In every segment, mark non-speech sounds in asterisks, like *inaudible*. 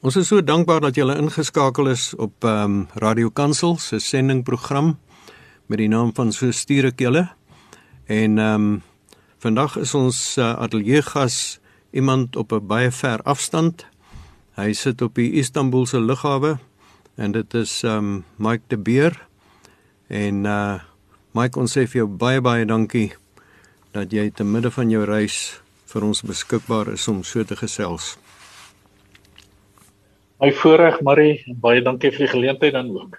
Ons is so dankbaar dat julle ingeskakel is op ehm um, Radio Kansel se sendingprogram met die naam van So stuur ek julle. En ehm um, vandag is ons uh, ateljee gas iemand op 'n baie ver afstand. Hy sit op die Istanbulse lughawe en dit is ehm um, Mike de Beer. En uh Mike ons sê vir jou baie baie dankie dat jy te midde van jou reis vir ons beskikbaar is om so te gesels. My voorreg Marie, baie dankie vir die geleentheid dan ook.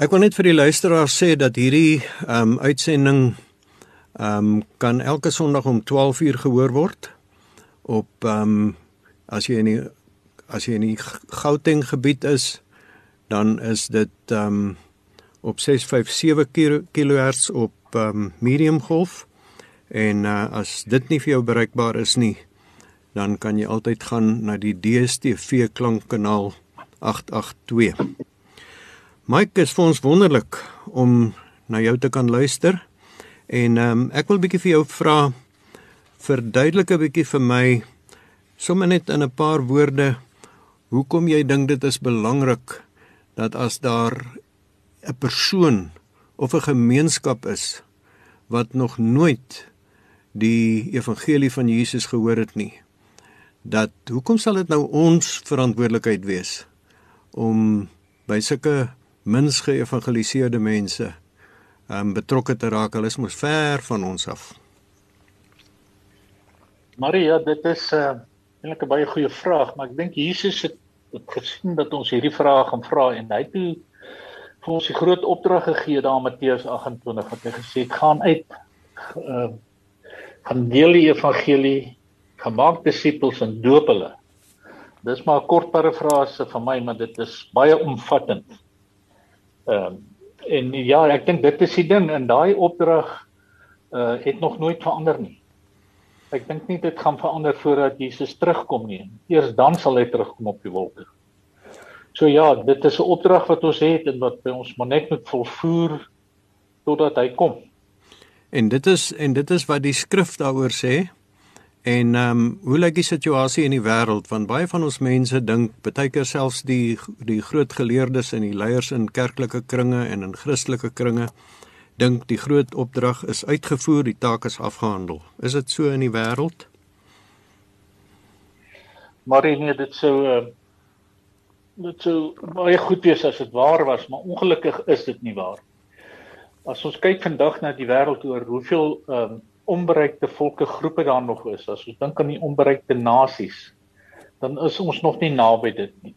Ek wil net vir die luisteraars sê dat hierdie ehm um, uitsending ehm um, kan elke Sondag om 12:00 gehoor word op ehm um, as jy in die as jy in die Gauteng gebied is, dan is dit ehm um, op 657 kHz op ehm um, medium golf en uh, as dit nie vir jou bereikbaar is nie, dan kan jy altyd gaan na die DStv klankkanaal 882. Mike, is vir ons wonderlik om na jou te kan luister. En ehm um, ek wil bietjie vir jou vra verduidelik 'n bietjie vir my sommer net in 'n paar woorde hoekom jy dink dit is belangrik dat as daar 'n persoon of 'n gemeenskap is wat nog nooit die evangelie van Jesus gehoor het nie dat hoekom sal dit nou ons verantwoordelikheid wees om by sulke mins geëvangeliseerde mense um betrokke te raak. Hulle is mos ver van ons af. Maria, dit is 'n uh, eintlik 'n baie goeie vraag, maar ek dink Jesus het, het gesien dat ons hierdie vraag gaan vra en hy het toe vir ons die groot opdrag gegee daar in Matteus 28 wat hy gesê het: "Gaan uit uh gaan deel die evangelie gemaak disippels en doop hulle. Dis maar 'n kort parafrase van my, maar dit is baie omvattend. Ehm um, en ja, ek dink dit is die ding en daai opdrag uh het nog nooit verander nie. Ek dink nie dit gaan verander voordat Jesus terugkom nie. Eers dan sal hy terugkom op die wolke. So ja, dit is 'n opdrag wat ons het en wat ons maar net moet volvoer totdat hy kom. En dit is en dit is wat die skrif daaroor sê. En ehm um, hoe lyk die situasie in die wêreld want baie van ons mense dink baie keer selfs die die groot geleerdes en die leiers in kerklike kringe en in Christelike kringe dink die groot opdrag is uitgevoer, die taak is afgehandel. Is dit so in die wêreld? Maar nee, dit sou uh, dit sou baie goed wees as dit waar was, maar ongelukkig is dit nie waar. As ons kyk vandag na die wêreld oor hoeveel ehm um, onbereikte volkegroepe daar nog is, as ons dink aan die onbereikte nasies, dan is ons nog nie naby dit nie.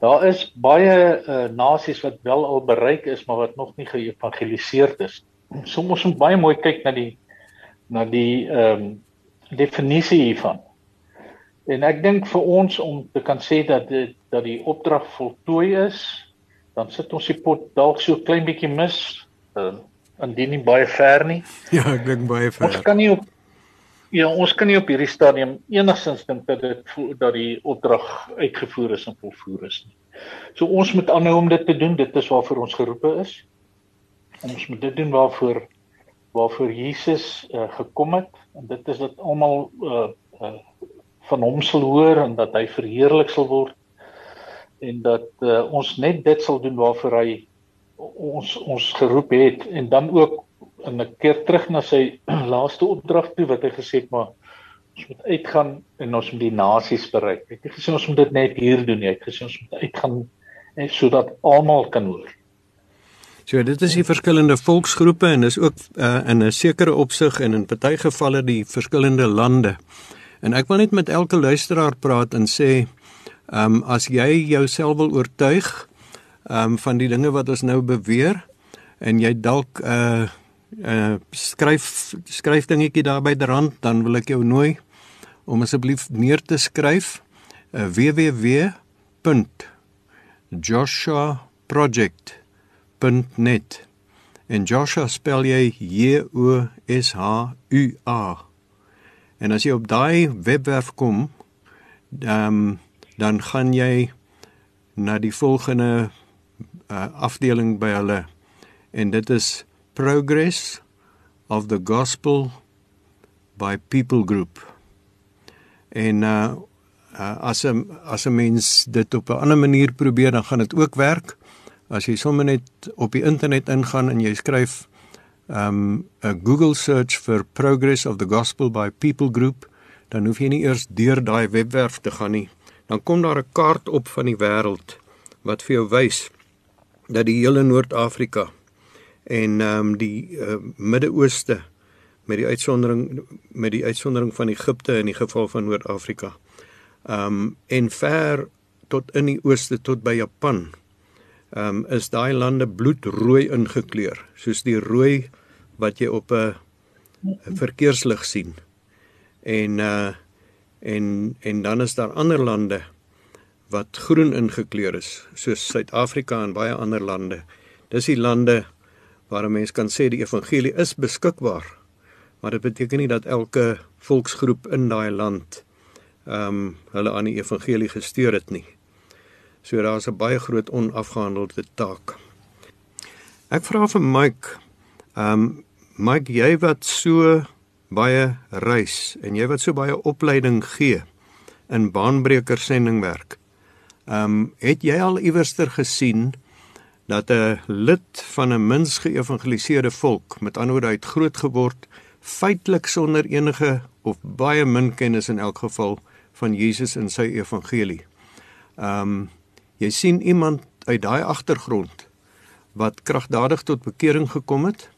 Daar is baie uh, nasies wat wel al bereik is, maar wat nog nie geëvangeliseer is. Soms moet baie mooi kyk na die na die ehm um, definisie hiervan. En ek dink vir ons om te kan sê dat dit dat die opdrag voltooi is, dan sit ons die pot dalk so klein bietjie mis. Uh, indien nie baie ver nie. *laughs* Ja, ek dink baie ver. Ons kan nie op Ja, ons kan nie op hierdie stadium enigsins dink dat dit dat die opdrag uitgevoer is en volvoer is nie. So ons moet aanhou om dit te doen. Dit is waarvoor ons geroepe is. Ons moet dit doen waarvoor waarvoor Jesus uh, gekom het en dit is dat almal uh, uh, van hom sal hoor en dat hy verheerlik sal word en dat uh, ons net dit sal doen waarvoor hy ons ons geroep het en dan ook in 'n keer terug na sy *clears throat* laaste opdrag toe wat hy gesê het maar ons moet uitgaan en ons moet die nasies bereik. Hy het gesê ons moet dit net hier doen nie. Hy het gesê ons moet uitgaan en sodat almal kan hoor. So dit is die verskillende volksgroepe en dis ook uh, in 'n sekere opsig en in party gevalle die verskillende lande. En ek wil net met elke luisteraar praat en sê, ehm um, as jy jouself wil oortuig ehm um, van die dinge wat ons nou beweer en jy dalk 'n uh, eh, uh, eh, skryf skryf dingetjie daar by die rand dan wil ek jou nooi om asseblief neer te skryf uh, www.joshuaproject.net en Joshua spel jy J O S H U A. En as jy op daai webwerf kom um, dan gaan jy na die volgende uh, afdeling by hulle en dit is progress of the gospel by people group en uh, Uh, as 'n as 'n mens dit op 'n ander manier probeer, dan gaan dit ook werk. As jy sommer net op die internet ingaan en jy skryf um 'n Google search vir Progress of the Gospel by People Group, dan hoef jy nie eers deur daai webwerf te gaan nie. Dan kom daar 'n kaart op van die wêreld wat vir jou wys dat die hele Noord-Afrika en ehm um, die uh, Midde-Ooste met die uitsondering met die uitsondering van Egipte in die geval van Noord-Afrika. Ehm um, en ver tot in die ooste tot by Japan. Ehm um, is daai lande bloedrooi ingekleur, soos die rooi wat jy op 'n verkeerslig sien. En uh en en dan is daar ander lande wat groen ingekleur is, soos Suid-Afrika en baie ander lande. Dis die lande waar 'n mens kan sê die evangelie is beskikbaar. Maar dit beteken nie dat elke volksgroep in daai land ehm um, hulle aan die evangelie gestuur het nie. So daar's 'n baie groot onafgehandelde taak. Ek vra vir Mike, ehm um, Mike, jy wat so baie reis en jy wat so baie opleiding gee in baanbreker sendingwerk. Ehm um, het jy al iewerster gesien dat 'n lid van 'n mins geëvangeliseerde volk, met ander woorde uit groot geword, feitelik sonder enige of baie min kennis in elk geval van Jesus en sy evangelie. Ehm um, jy sien iemand uit daai agtergrond wat kragtadig tot bekering gekom het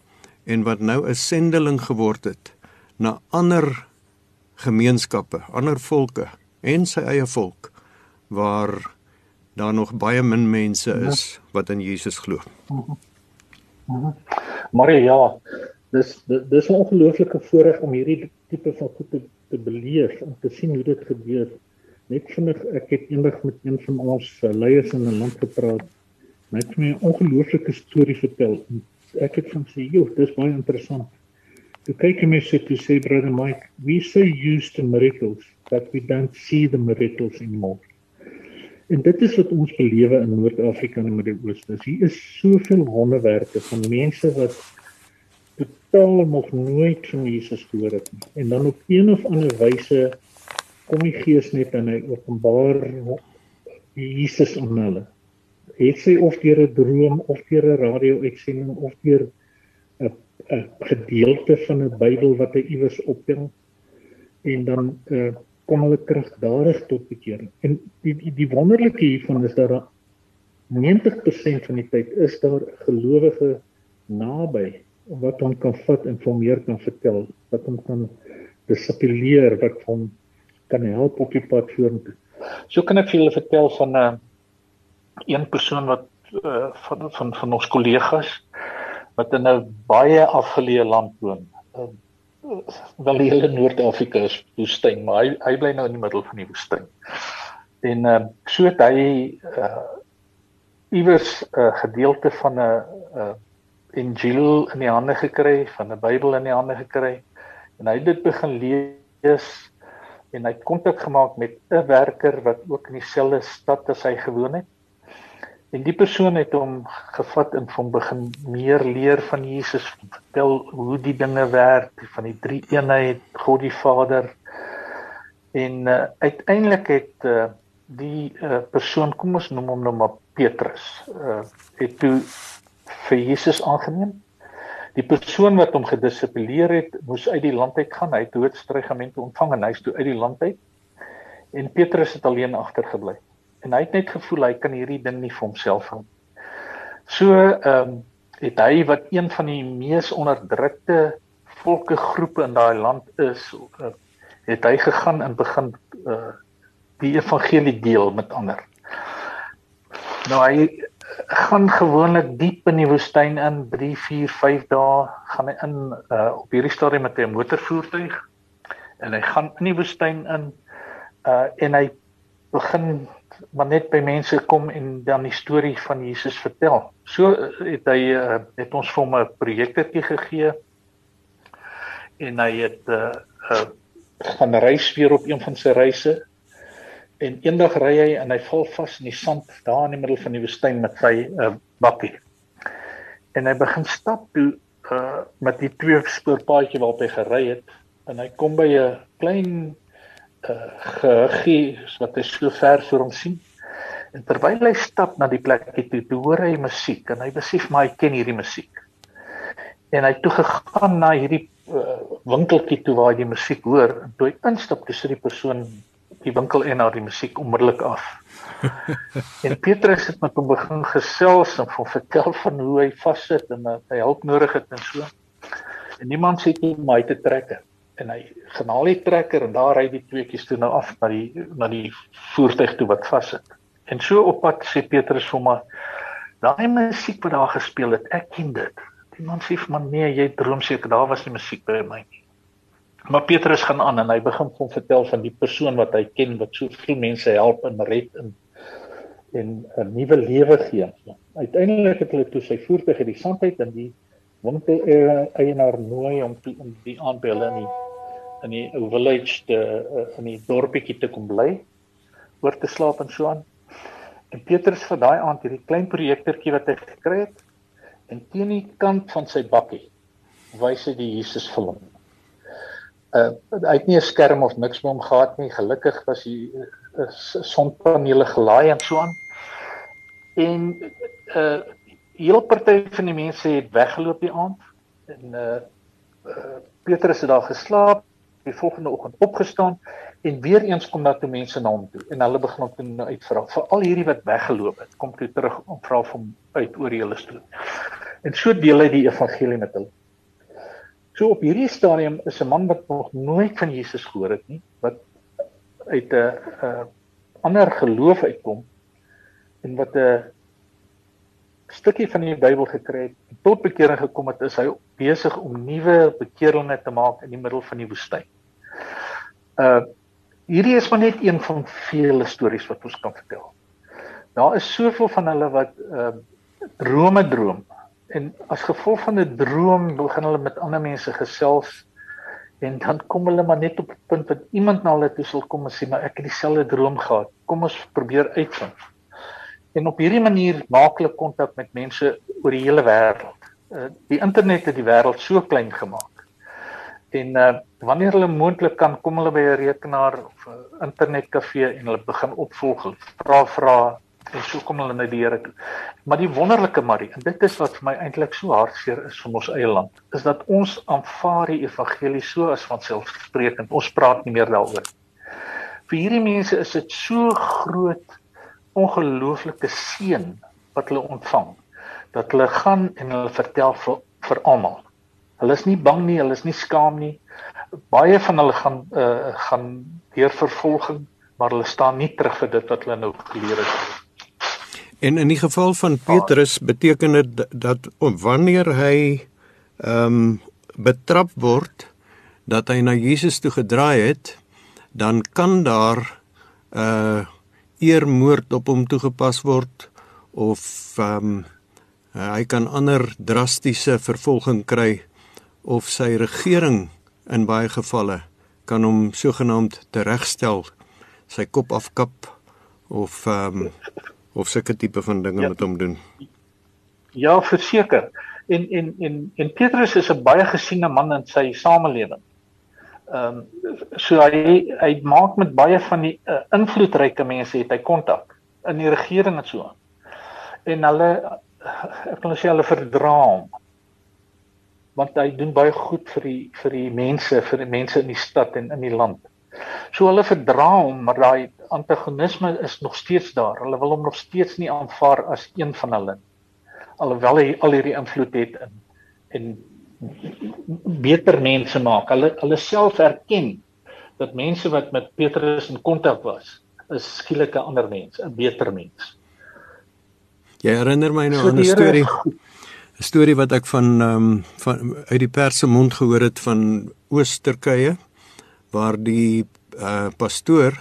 en wat nou 'n sendeling geword het na ander gemeenskappe, ander volke en sy eie volk waar daar nog baie min mense ja. is wat in Jesus glo. Maar ja, dis dis 'n ongelooflike voorreg om hierdie tipe van goed te, te beleef en te sien hoe dit gebeur. Net vinnig ek het eendag met een van ons uh, leiers in 'n land gepraat. Hy het my 'n ongelooflike storie vertel. Ek het van sê, "Joh, dis baie interessant." Toe kyk hy my sê toe sê brother Mike, "We so used to miracles that we don't see the miracles anymore." En dit is wat ons belewe in Noord-Afrika en Midde-Ooste. Hier is soveel wonderwerke van mense wat totaal nog nooit van Jesus gehoor het nie. En dan op een of ander wyse kom die Gees net en hy openbaar Jesus aan hulle. Het sy of deur 'n droom of deur 'n radio-uitsending of deur 'n 'n gedeelte van 'n Bybel wat hy iewers optel en dan 'n uh, kom hulle kragtadig tot bekering. En die die, die wonderlike hiervan is dat 90% van die tyd is daar gelowige naby wat hom kan vat en vir meer kan vertel, wat hom kan disiplineer, wat hom kan help op die pad vorentoe. So kan ek vir julle vertel van 'n uh, een persoon wat uh, van van van ons kollegas wat in 'n baie afgeleë land woon. Uh, wel die hele Noord-Afrika is woestyn, maar hy hy bly nou in die middel van die woestyn. En ehm uh, so het hy uh iewers 'n uh, gedeelte van 'n uh, Injil in die hande gekry, van 'n Bybel in die hande gekry. En hy het dit begin lees en hy het kontak gemaak met 'n werker wat ook in dieselfde stad as hy gewoon het. En die persoon het hom gevat en hom begin meer leer van Jesus, vertel hoe die dinge werk, van die drie eenheid, God die Vader. En uh, uiteindelik het uh, die uh, persoon, kom ons noem hom nou maar Petrus, uh, het toe vir Jesus aangeneem. Die persoon wat hom gedissiplineer het, moes uit die land uit gaan. Hy het doodstrygamente ontvang en hy is toe uit die land uit. En Petrus het alleen agtergebly en hy het net gevoel hy kan hierdie ding nie vir homself hou. So ehm um, het hy wat een van die mees onderdrukte volkegroepe in daai land is, uh, het hy gegaan en begin uh, die evangelie deel met ander. Nou hy gaan gewoonlik diep in die woestyn in 3, 4, 5 dae gaan hy in uh, op hierdie stadium met 'n motorvoertuig en hy gaan in die woestyn in uh, en hy begin maar net by mense kom en dan die storie van Jesus vertel. So eh, het hy uh, het ons vir hom 'n projektertjie gegee en hy het 'n uh, uh, gaan reis weer op een van sy reise. En eendag ry hy en hy val vas in die sand daar in die middel van die woestyn met sy uh, bakkie. En hy begin stap toe uh, met die twee spoorpaadjie waarop hy gery het en hy kom by 'n klein uh gegee wat hy so ver voor hom sien. En terwyl hy stap na die plekie toe, toe hoor hy musiek en hy besef maar hy ken hierdie musiek. En hy toe gegaan na hierdie uh, winkeltjie toe waar hy die musiek hoor en toe hy instap, toe sit die persoon die winkel en na die musiek onmiddellik af. *laughs* en Petrus het met hom begin gesels en hom vertel van hoe hy vassit en dat hy hulp nodig het en so. En niemand sê toe om hy te trek en hy gaan haal die trekker en daar ry die tweeetjies toe nou af na die na die voertuig toe wat vassit. En so op pad sê Petrus vir my, daai musiek wat daar gespeel het, ek ken dit. Die man sê vir my, nee, jy droom seker daar was nie musiek by my nie. Maar Petrus gaan aan en hy begin hom vertel van die persoon wat hy ken wat soveel mense help en red en en 'n nuwe lewe gee. Uiteindelik het hulle toe sy voertuig uit die sand uit en die winkel eienaar nooi om toe om die aanbel in die in die village te in die dorpie te kom bly oor te slaap en so aan. En Petrus vir daai aand hierdie klein projektertjie wat hy gekry het en teen die kant van sy bakkie wys hy die Jesus film. Uh hy het nie 'n skerm of niks met hom gehad nie. Gelukkig was hy uh, sonpanele gelaai en so aan. En uh heel party van die mense het weggeloop die aand en uh, uh Petrus het daar geslaap, die volgende oggend opgestaan en weer eens kom daar toe mense na hom toe en hulle begin hom toe uitvra vir al hierdie wat weggeloop het kom toe terug om vra vir hom uit oor die hele storie en so deel hy die evangelie met hulle so op hierdie stadium is 'n man wat nog nooit van Jesus gehoor het nie wat uit 'n ander geloof uitkom en wat 'n stukkie van die Bybel gekry het tot bekering gekom het is hy besig om nuwe bekeerlinge te maak in die middel van die woestyn. Uh hierdie is maar net een van vele stories wat ons kan vertel. Daar is soveel van hulle wat uh drome droom en as gevolg van 'n droom begin hulle met ander mense gesels en dan kom hulle maar net op 'n punt wat iemand na hulle toe sal kom en sê maar ek het dieselfde droom gehad. Kom ons probeer uitvind. En op hierdie manier maak hulle kontak met mense oor die hele wêreld. Uh, die internet het die wêreld so klein gemaak En uh wanneer hulle moontlik kan kom hulle by 'n rekenaar of 'n internetkafee en hulle begin opvolg, vra vra en so kom hulle na die Here toe. Maar die wonderlike Marie, en dit is wat vir my eintlik so hartseer is vir ons eie land, is dat ons aanvaar die evangelie so as van selfsprekend. Ons praat nie meer daaroor. Vir hierdie mense is dit so groot ongelooflike seën wat hulle ontvang dat hulle gaan en hulle vertel vir vir almal Hulle is nie bang nie, hulle is nie skaam nie. Baie van hulle gaan uh gaan deur vervolging, maar hulle staan nie terug vir dit wat hulle nou geleer het. En in die geval van Petrus beteken dit dat wanneer hy ehm um, betrap word dat hy na Jesus toe gedraai het, dan kan daar 'n uh, eermoord op hom toegepas word of ehm um, hy kan ander drastiese vervolging kry of sy regering in baie gevalle kan hom sogenaamd teregstel, sy kop afkap of ehm um, of sulke tipe van dinge ja. met hom doen. Ja, verseker. En en en en Petrus is 'n baie gesiene man in sy samelewing. Ehm um, so hy hy maak met baie van die uh, invloedryke mense het hy kontak in die regering en so. En hulle ek wil sê hulle verdra hom want hy doen baie goed vir die vir die mense, vir die mense in die stad en in die land. So hulle verdra hom, maar daai antagonisme is nog steeds daar. Hulle wil hom nog steeds nie aanvaar as een van hulle. Alhoewel hy al hierdie invloed het in en beter mense maak. Hulle hulle self erken dat mense wat met Petrus in kontak was, is skielik 'n ander mens, 'n beter mens. Jy herinner my nou so aan 'n storie. 'n storie wat ek van ehm um, van uit die pers se mond gehoor het van Oos-Turkye waar die uh pastoor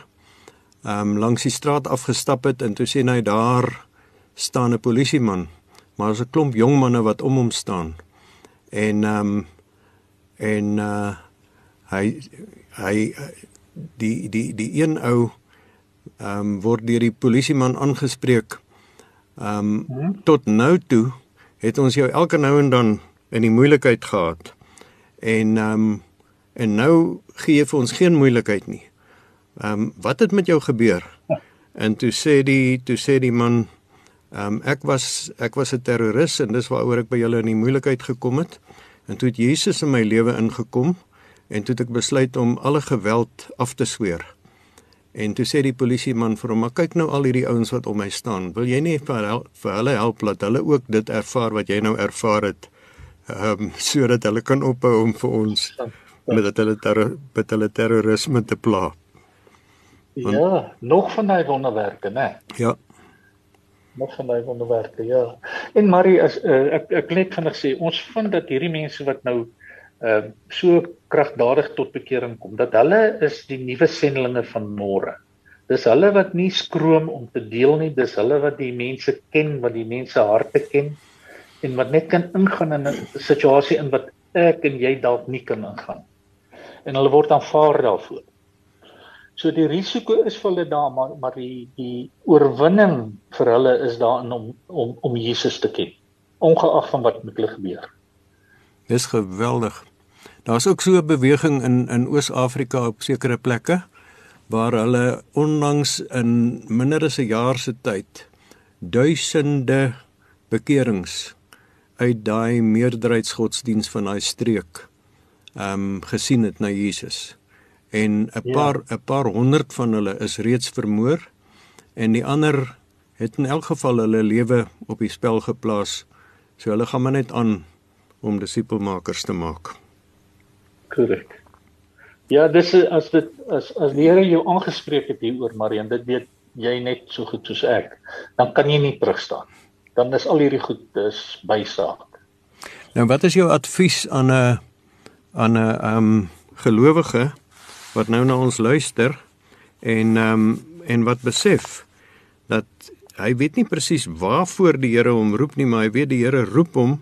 ehm um, langs die straat afgestap het en toe sien hy daar staan 'n polisieman maar daar's 'n klomp jong manne wat om hom staan. En ehm um, en uh hy hy die die die een ou ehm um, word deur die polisieman aangespreek ehm um, tot nou toe het ons jou elke nou en dan in die moeilikheid gehad. En ehm um, en nou gee jy vir ons geen moeilikheid nie. Ehm um, wat het met jou gebeur? En toe sê die toe sê die man ehm um, ek was ek was 'n terroris en dis waaroor ek by julle in die moeilikheid gekom het. En toe het Jesus in my lewe ingekom en toe het ek besluit om alle geweld af te sweer. En toe sê die polisieman vir hom: "Maar kyk nou al hierdie ouens wat om my staan. Wil jy nie vir hulle, vir hulle help dat hulle ook dit ervaar wat jy nou ervaar het, ehm um, *laughs* sodat hulle kan ophou om vir ons met dat hulle ter, met hulle terrorisme te pla?" Want, ja, nog van daai wonderwerke, né? Ja. Nog van daai wonderwerke, ja. En Marie, as uh, ek ek net vinnig sê, ons vind dat hierdie mense wat nou ehm uh, so kragtadig tot bekering kom dat hulle is die nuwe sendlinge van môre. Dis hulle wat nie skroom om te deel nie, dis hulle wat die mense ken, wat die mense harte ken en wat net kan ingaan in 'n situasie in wat ek en jy dalk nie kan ingaan. En hulle word aanvaar daarvoor. So die risiko is vir hulle daar, maar maar die die oorwinning vir hulle is daarin om om om Jesus te ken, ongeag van wat met hulle gebeur. Dis geweldig. Daar's ook so 'n beweging in in Oos-Afrika op sekere plekke waar hulle onlangs in minder as 'n jaar se tyd duisende bekerings uit daai meerderheidsgodsdiens van daai streek ehm um, gesien het na Jesus. En 'n ja. paar 'n paar honderd van hulle is reeds vermoor en die ander het in elk geval hulle lewe op die spel geplaas. So hulle gaan maar net aan om disipelmakers te maak. Korrek. Ja, dis as dit as as die Here jou aangespreek het hieroor Marian, dit weet jy net so goed soos ek, dan kan jy nie terugstaan. Dan is al hierdie goed is bysaak. Nou wat is jou advies aan 'n aan 'n ehm um, gelowige wat nou na ons luister en ehm um, en wat besef dat hy weet nie presies waarvoor die Here hom roep nie, maar hy weet die Here roep hom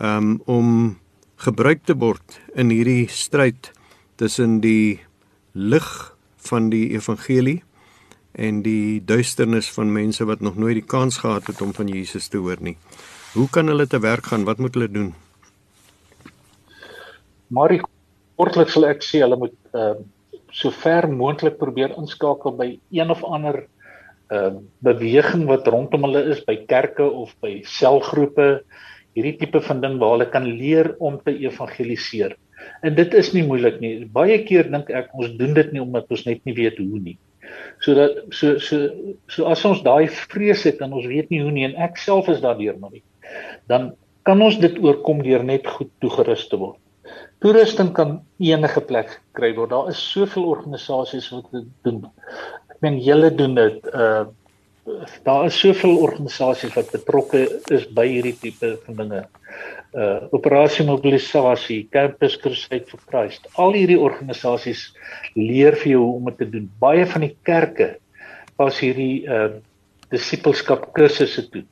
um, om gebruik te word in hierdie stryd tussen die lig van die evangelie en die duisternis van mense wat nog nooit die kans gehad het om van Jesus te hoor nie. Hoe kan hulle te werk gaan? Wat moet hulle doen? Maar kortliks sal ek sê hulle moet ehm uh, so ver moontlik probeer inskakel by een of ander ehm uh, beweging wat rondom hulle is by kerke of by selgroepe hierdie tipe van ding waar hulle kan leer om te evangeliseer. En dit is nie moeilik nie. Baie keer dink ek ons doen dit nie omdat ons net nie weet hoe nie. So dat so so so as ons daai vrees het en ons weet nie hoe nie en ek self is daardeur maar nie. Dan kan ons dit oorkom deur net goed toegerus te word. Toerusting kan enige plek kry word. Daar is soveel organisasies wat dit doen. Ek meen julle doen dit uh daar is soveel organisasies wat betrokke is by hierdie tipe van dinge. Uh operasie mobilisasie, Campus Crusade for Christ. Al hierdie organisasies leer vir jou hoe om dit te doen. Baie van die kerke pas hierdie uh disipelskap kursusse toe.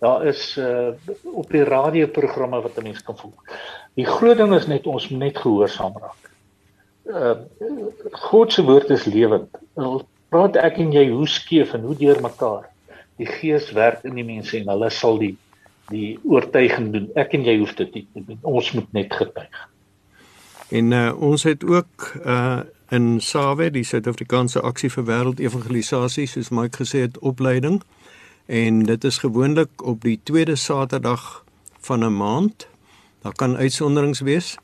Daar is uh op die radioprogramme wat 'n mens kan volg. Die groot ding is net ons net gehoorsaam raak. Uh God se woord is lewend praat ek en jy hoe skeef en hoe deurmekaar. Die Gees werk in die mense en hulle sal die die oortuiging doen. Ek en jy hoef dit nie te doen. Ons moet net getuig. En uh, ons het ook uh in SAWE, die Suid-Afrikaanse Aksie vir Wêreldevangelisasie, soos Mike gesê het, opleiding. En dit is gewoonlik op die tweede Saterdag van 'n maand. Daar kan uitsonderings wees.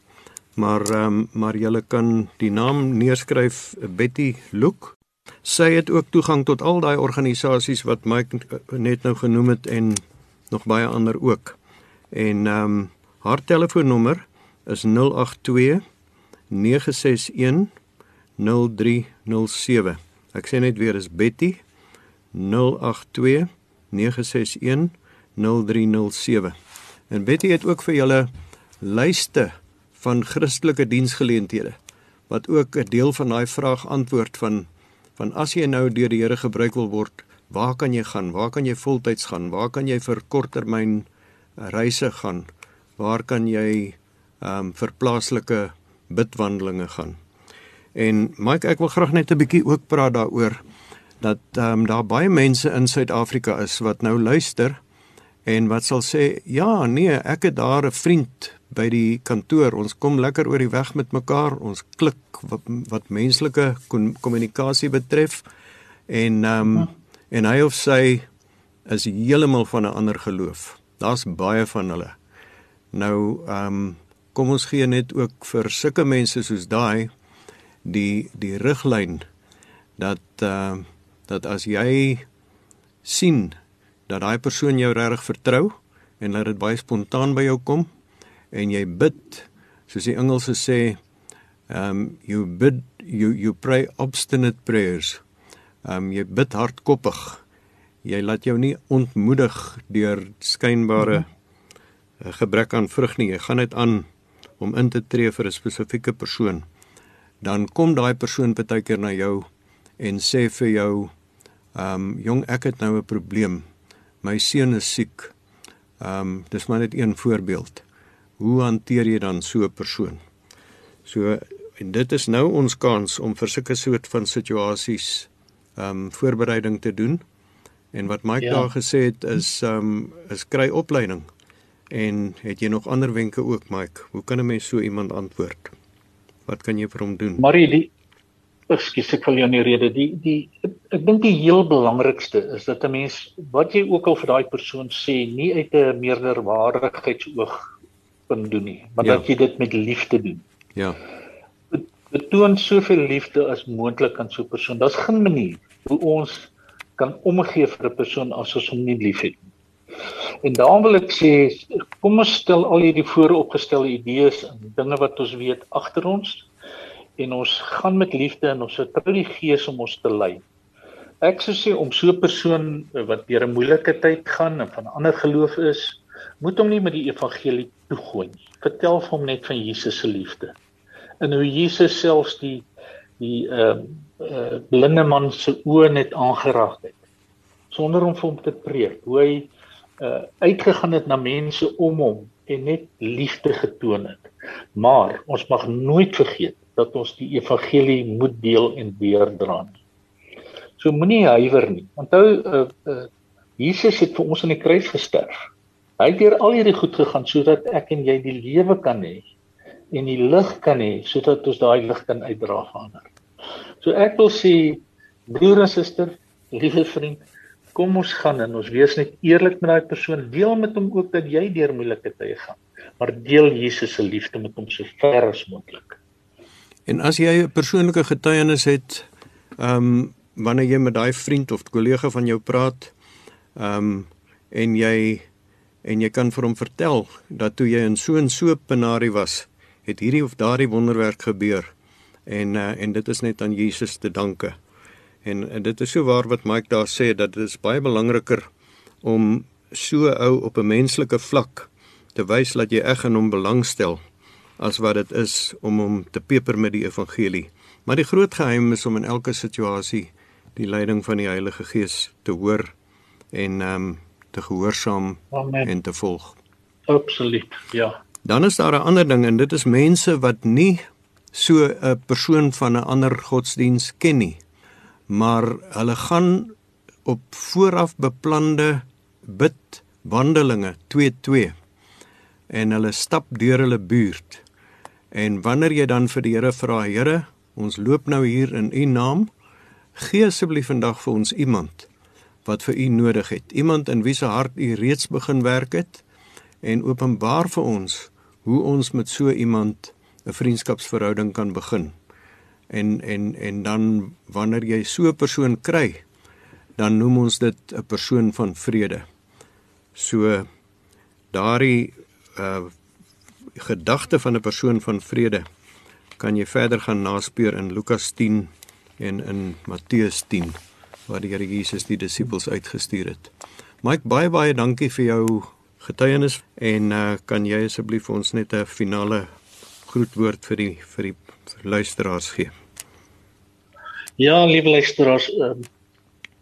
Maar um, maar jy kan die naam neerskryf Betty Look Sy het ook toegang tot al daai organisasies wat Mike net nou genoem het en nog baie ander ook. En ehm um, haar telefoonnommer is 082 961 0307. Ek sê net weer is Betty 082 961 0307. En Betty het ook vir julle lyste van Christelike diensgeleenthede wat ook 'n deel van daai vraag antwoord van van as jy nou deur die Here gebruik wil word, waar kan jy gaan? Waar kan jy voltyds gaan? Waar kan jy vir korttermyn eh, reise gaan? Waar kan jy ehm um, vir plaaslike bidwandelinge gaan? En Mike, ek wil graag net 'n bietjie ook praat daaroor dat ehm um, daar baie mense in Suid-Afrika is wat nou luister en wat sal sê, "Ja, nee, ek het daar 'n vriend by die kantoor. Ons kom lekker oor die weg met mekaar. Ons klik wat, wat menslike kommunikasie betref. En ehm um, en hy of sy is heeltemal van 'n ander geloof. Daar's baie van hulle. Nou ehm um, kom ons gee net ook vir sulke mense soos daai die die riglyn dat ehm uh, dat as jy sien dat daai persoon jou regtig vertrou en laat dit baie spontaan by jou kom en jy bid soos die Engelse sê um you bid you you pray obstinate prayers. Um jy bid hardkoppig. Jy laat jou nie ontmoedig deur skynbare -hmm. gebrek aan vrug nie. Jy gaan dit aan om in te tree vir 'n spesifieke persoon. Dan kom daai persoon baie keer na jou en sê vir jou um jong ek het nou 'n probleem. My seun is siek. Um, dis maar net een voorbeeld. Hoe hanteer jy dan so 'n persoon? So en dit is nou ons kans om vir sulke soort van situasies ehm um, voorbereiding te doen. En wat Mike ja. daar gesê het is ehm um, is kry opleiding. En het jy nog ander wenke ook Mike? Hoe kan 'n mens so iemand antwoord? Wat kan jy vir hom doen? Marie, die Ekskuus ek val jou in die rede. Die die ek dink die heel belangrikste is dat 'n mens wat jy ook al vir daai persoon sê, nie uit 'n meerderwaardigheidsoog kan doen nie, maar ja. dat jy dit met liefde doen. Ja. Betoon soveel liefde as moontlik aan so 'n persoon. Daar's geen manier hoe ons kan omgee vir 'n persoon as ons hom nie liefhet nie. En daarom wil ek sê, kom ons stel al hierdie vooropgestelde idees en dinge wat ons weet agter ons en ons gaan met liefde en ons vertrou die Gees om ons te lei. Ek sou sê om so 'n persoon wat deur 'n moeilike tyd gaan en van 'n ander geloof is, moet hom nie met die evangelie toegooi nie. Vertel hom net van Jesus se liefde. En hoe Jesus selfs die die ehm uh, uh, blinde man se oë net aangeraak het sonder om vir hom te preek. Hoe hy uh, uitgegaan het na mense om hom en net liefde getoon het. Maar ons mag nooit vergeet dat ons die evangelie moet deel en deurdra. So moenie huiwer nie. Onthou uh, uh, Jesus het vir ons aan die kruis gesterf. Hy het deur al hierdie goed gegaan sodat ek en jy die lewe kan hê en die lig kan hê sodat ons daai lig kan uitdra vir ander. So ek wil sê broer en suster, liewe vriend, kom ons gaan en ons wees net eerlik met daai persoon. Deel met hom ook dat jy deur moeilike tye gaan, maar deel Jesus se liefde met hom so ver as moontlik. En as jy 'n persoonlike getuienis het, ehm um, wanneer jy met daai vriend of kollega van jou praat, ehm um, en jy en jy kan vir hom vertel dat toe jy in so 'n so penarie was, het hierdie of daardie wonderwerk gebeur. En uh, en dit is net aan Jesus te danke. En, en dit is so waar wat Mike daar sê dat dit is baie belangriker om so ou op 'n menslike vlak te wys dat jy eg in hom belangstel as wat dit is om hom te peper met die evangelie. Maar die groot geheim is om in elke situasie die leiding van die Heilige Gees te hoor en ehm um, te gehoorsaam Amen. en te volg. Absoluut. Ja. Dan is daar 'n ander ding en dit is mense wat nie so 'n persoon van 'n ander godsdiens ken nie. Maar hulle gaan op vooraf beplande bid wandelinge 22 en hulle stap deur hulle buurt En wanneer jy dan vir die Here vra, Here, ons loop nou hier in U naam, gee asseblief vandag vir ons iemand wat vir U nodig het. Iemand in wie se hart U reeds begin werk het en openbaar vir ons hoe ons met so iemand 'n vriendskapsverhouding kan begin. En en en dan wanneer jy so 'n persoon kry, dan noem ons dit 'n persoon van vrede. So daardie uh gedagte van 'n persoon van vrede kan jy verder gaan naspeur in Lukas 10 en in Matteus 10 waar die Here Jesus die disippels uitgestuur het. Mike baie baie dankie vir jou getuienis en uh, kan jy asseblief ons net 'n finale groetwoord vir die vir die vir luisteraars gee? Ja, liewe luisteraars, uh,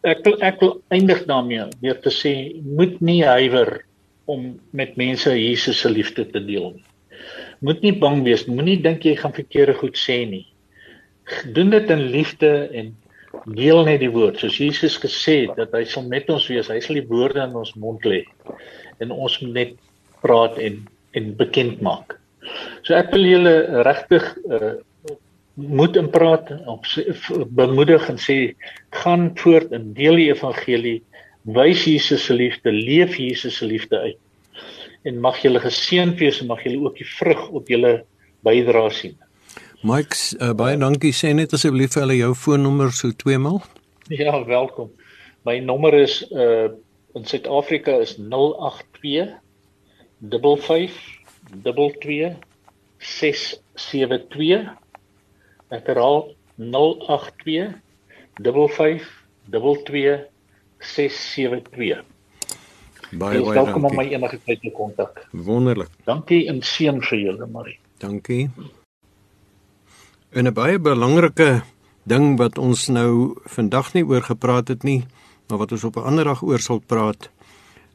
ek wil ek wil eindig daarmee deur te sê moet nie huiwer om met mense Jesus se liefde te deel nie moet nie bang wees nie. Moenie dink jy gaan verkeerde goed sê nie. Doen dit in liefde en deel net die woord. Soos Jesus gesê het dat hy sal met ons wees. Hy sal die woorde in ons mond lê en ons net praat en en bekend maak So ek wil julle regtig uh, moet in praat op bemoedig en sê gaan voort en deel die evangelie, wys Jesus se liefde, leef Jesus se liefde uit. En mag julle geseën wees en mag julle ook die vrug op julle bydra sien. Mike, uh, baie dankie. Sê net asseblief vir hulle jou foonnommer so twee maal. Ja, welkom. My nommer is uh in Suid-Afrika is 082 55 22 672. Ek herhaal 082 55 22 672. Baie baie welkom om my enige tyd te kontak. Wonderlik. Dankie en seën vir julle, Marie. Dankie. En 'n baie belangrike ding wat ons nou vandag nie oor gepraat het nie, maar wat ons op 'n ander dag oor sal praat,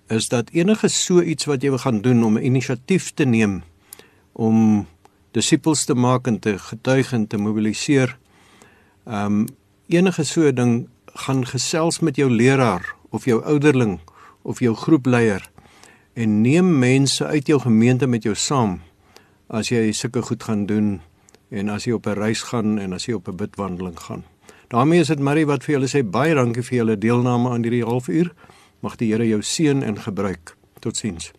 is dat enige so iets wat jy wil gaan doen om 'n inisiatief te neem om disippels te maak en te getuig en te mobiliseer. Ehm um, enige so 'n ding gaan gesels met jou leraar of jou ouderling of jou groepleier en neem mense uit jou gemeente met jou saam as jy sulke goed gaan doen en as jy op 'n reis gaan en as jy op 'n bidwandeling gaan. daarmee is dit Marie wat vir julle sê baie dankie vir julle deelname aan hierdie halfuur. Mag die Here jou seën en gebruik. Totsiens.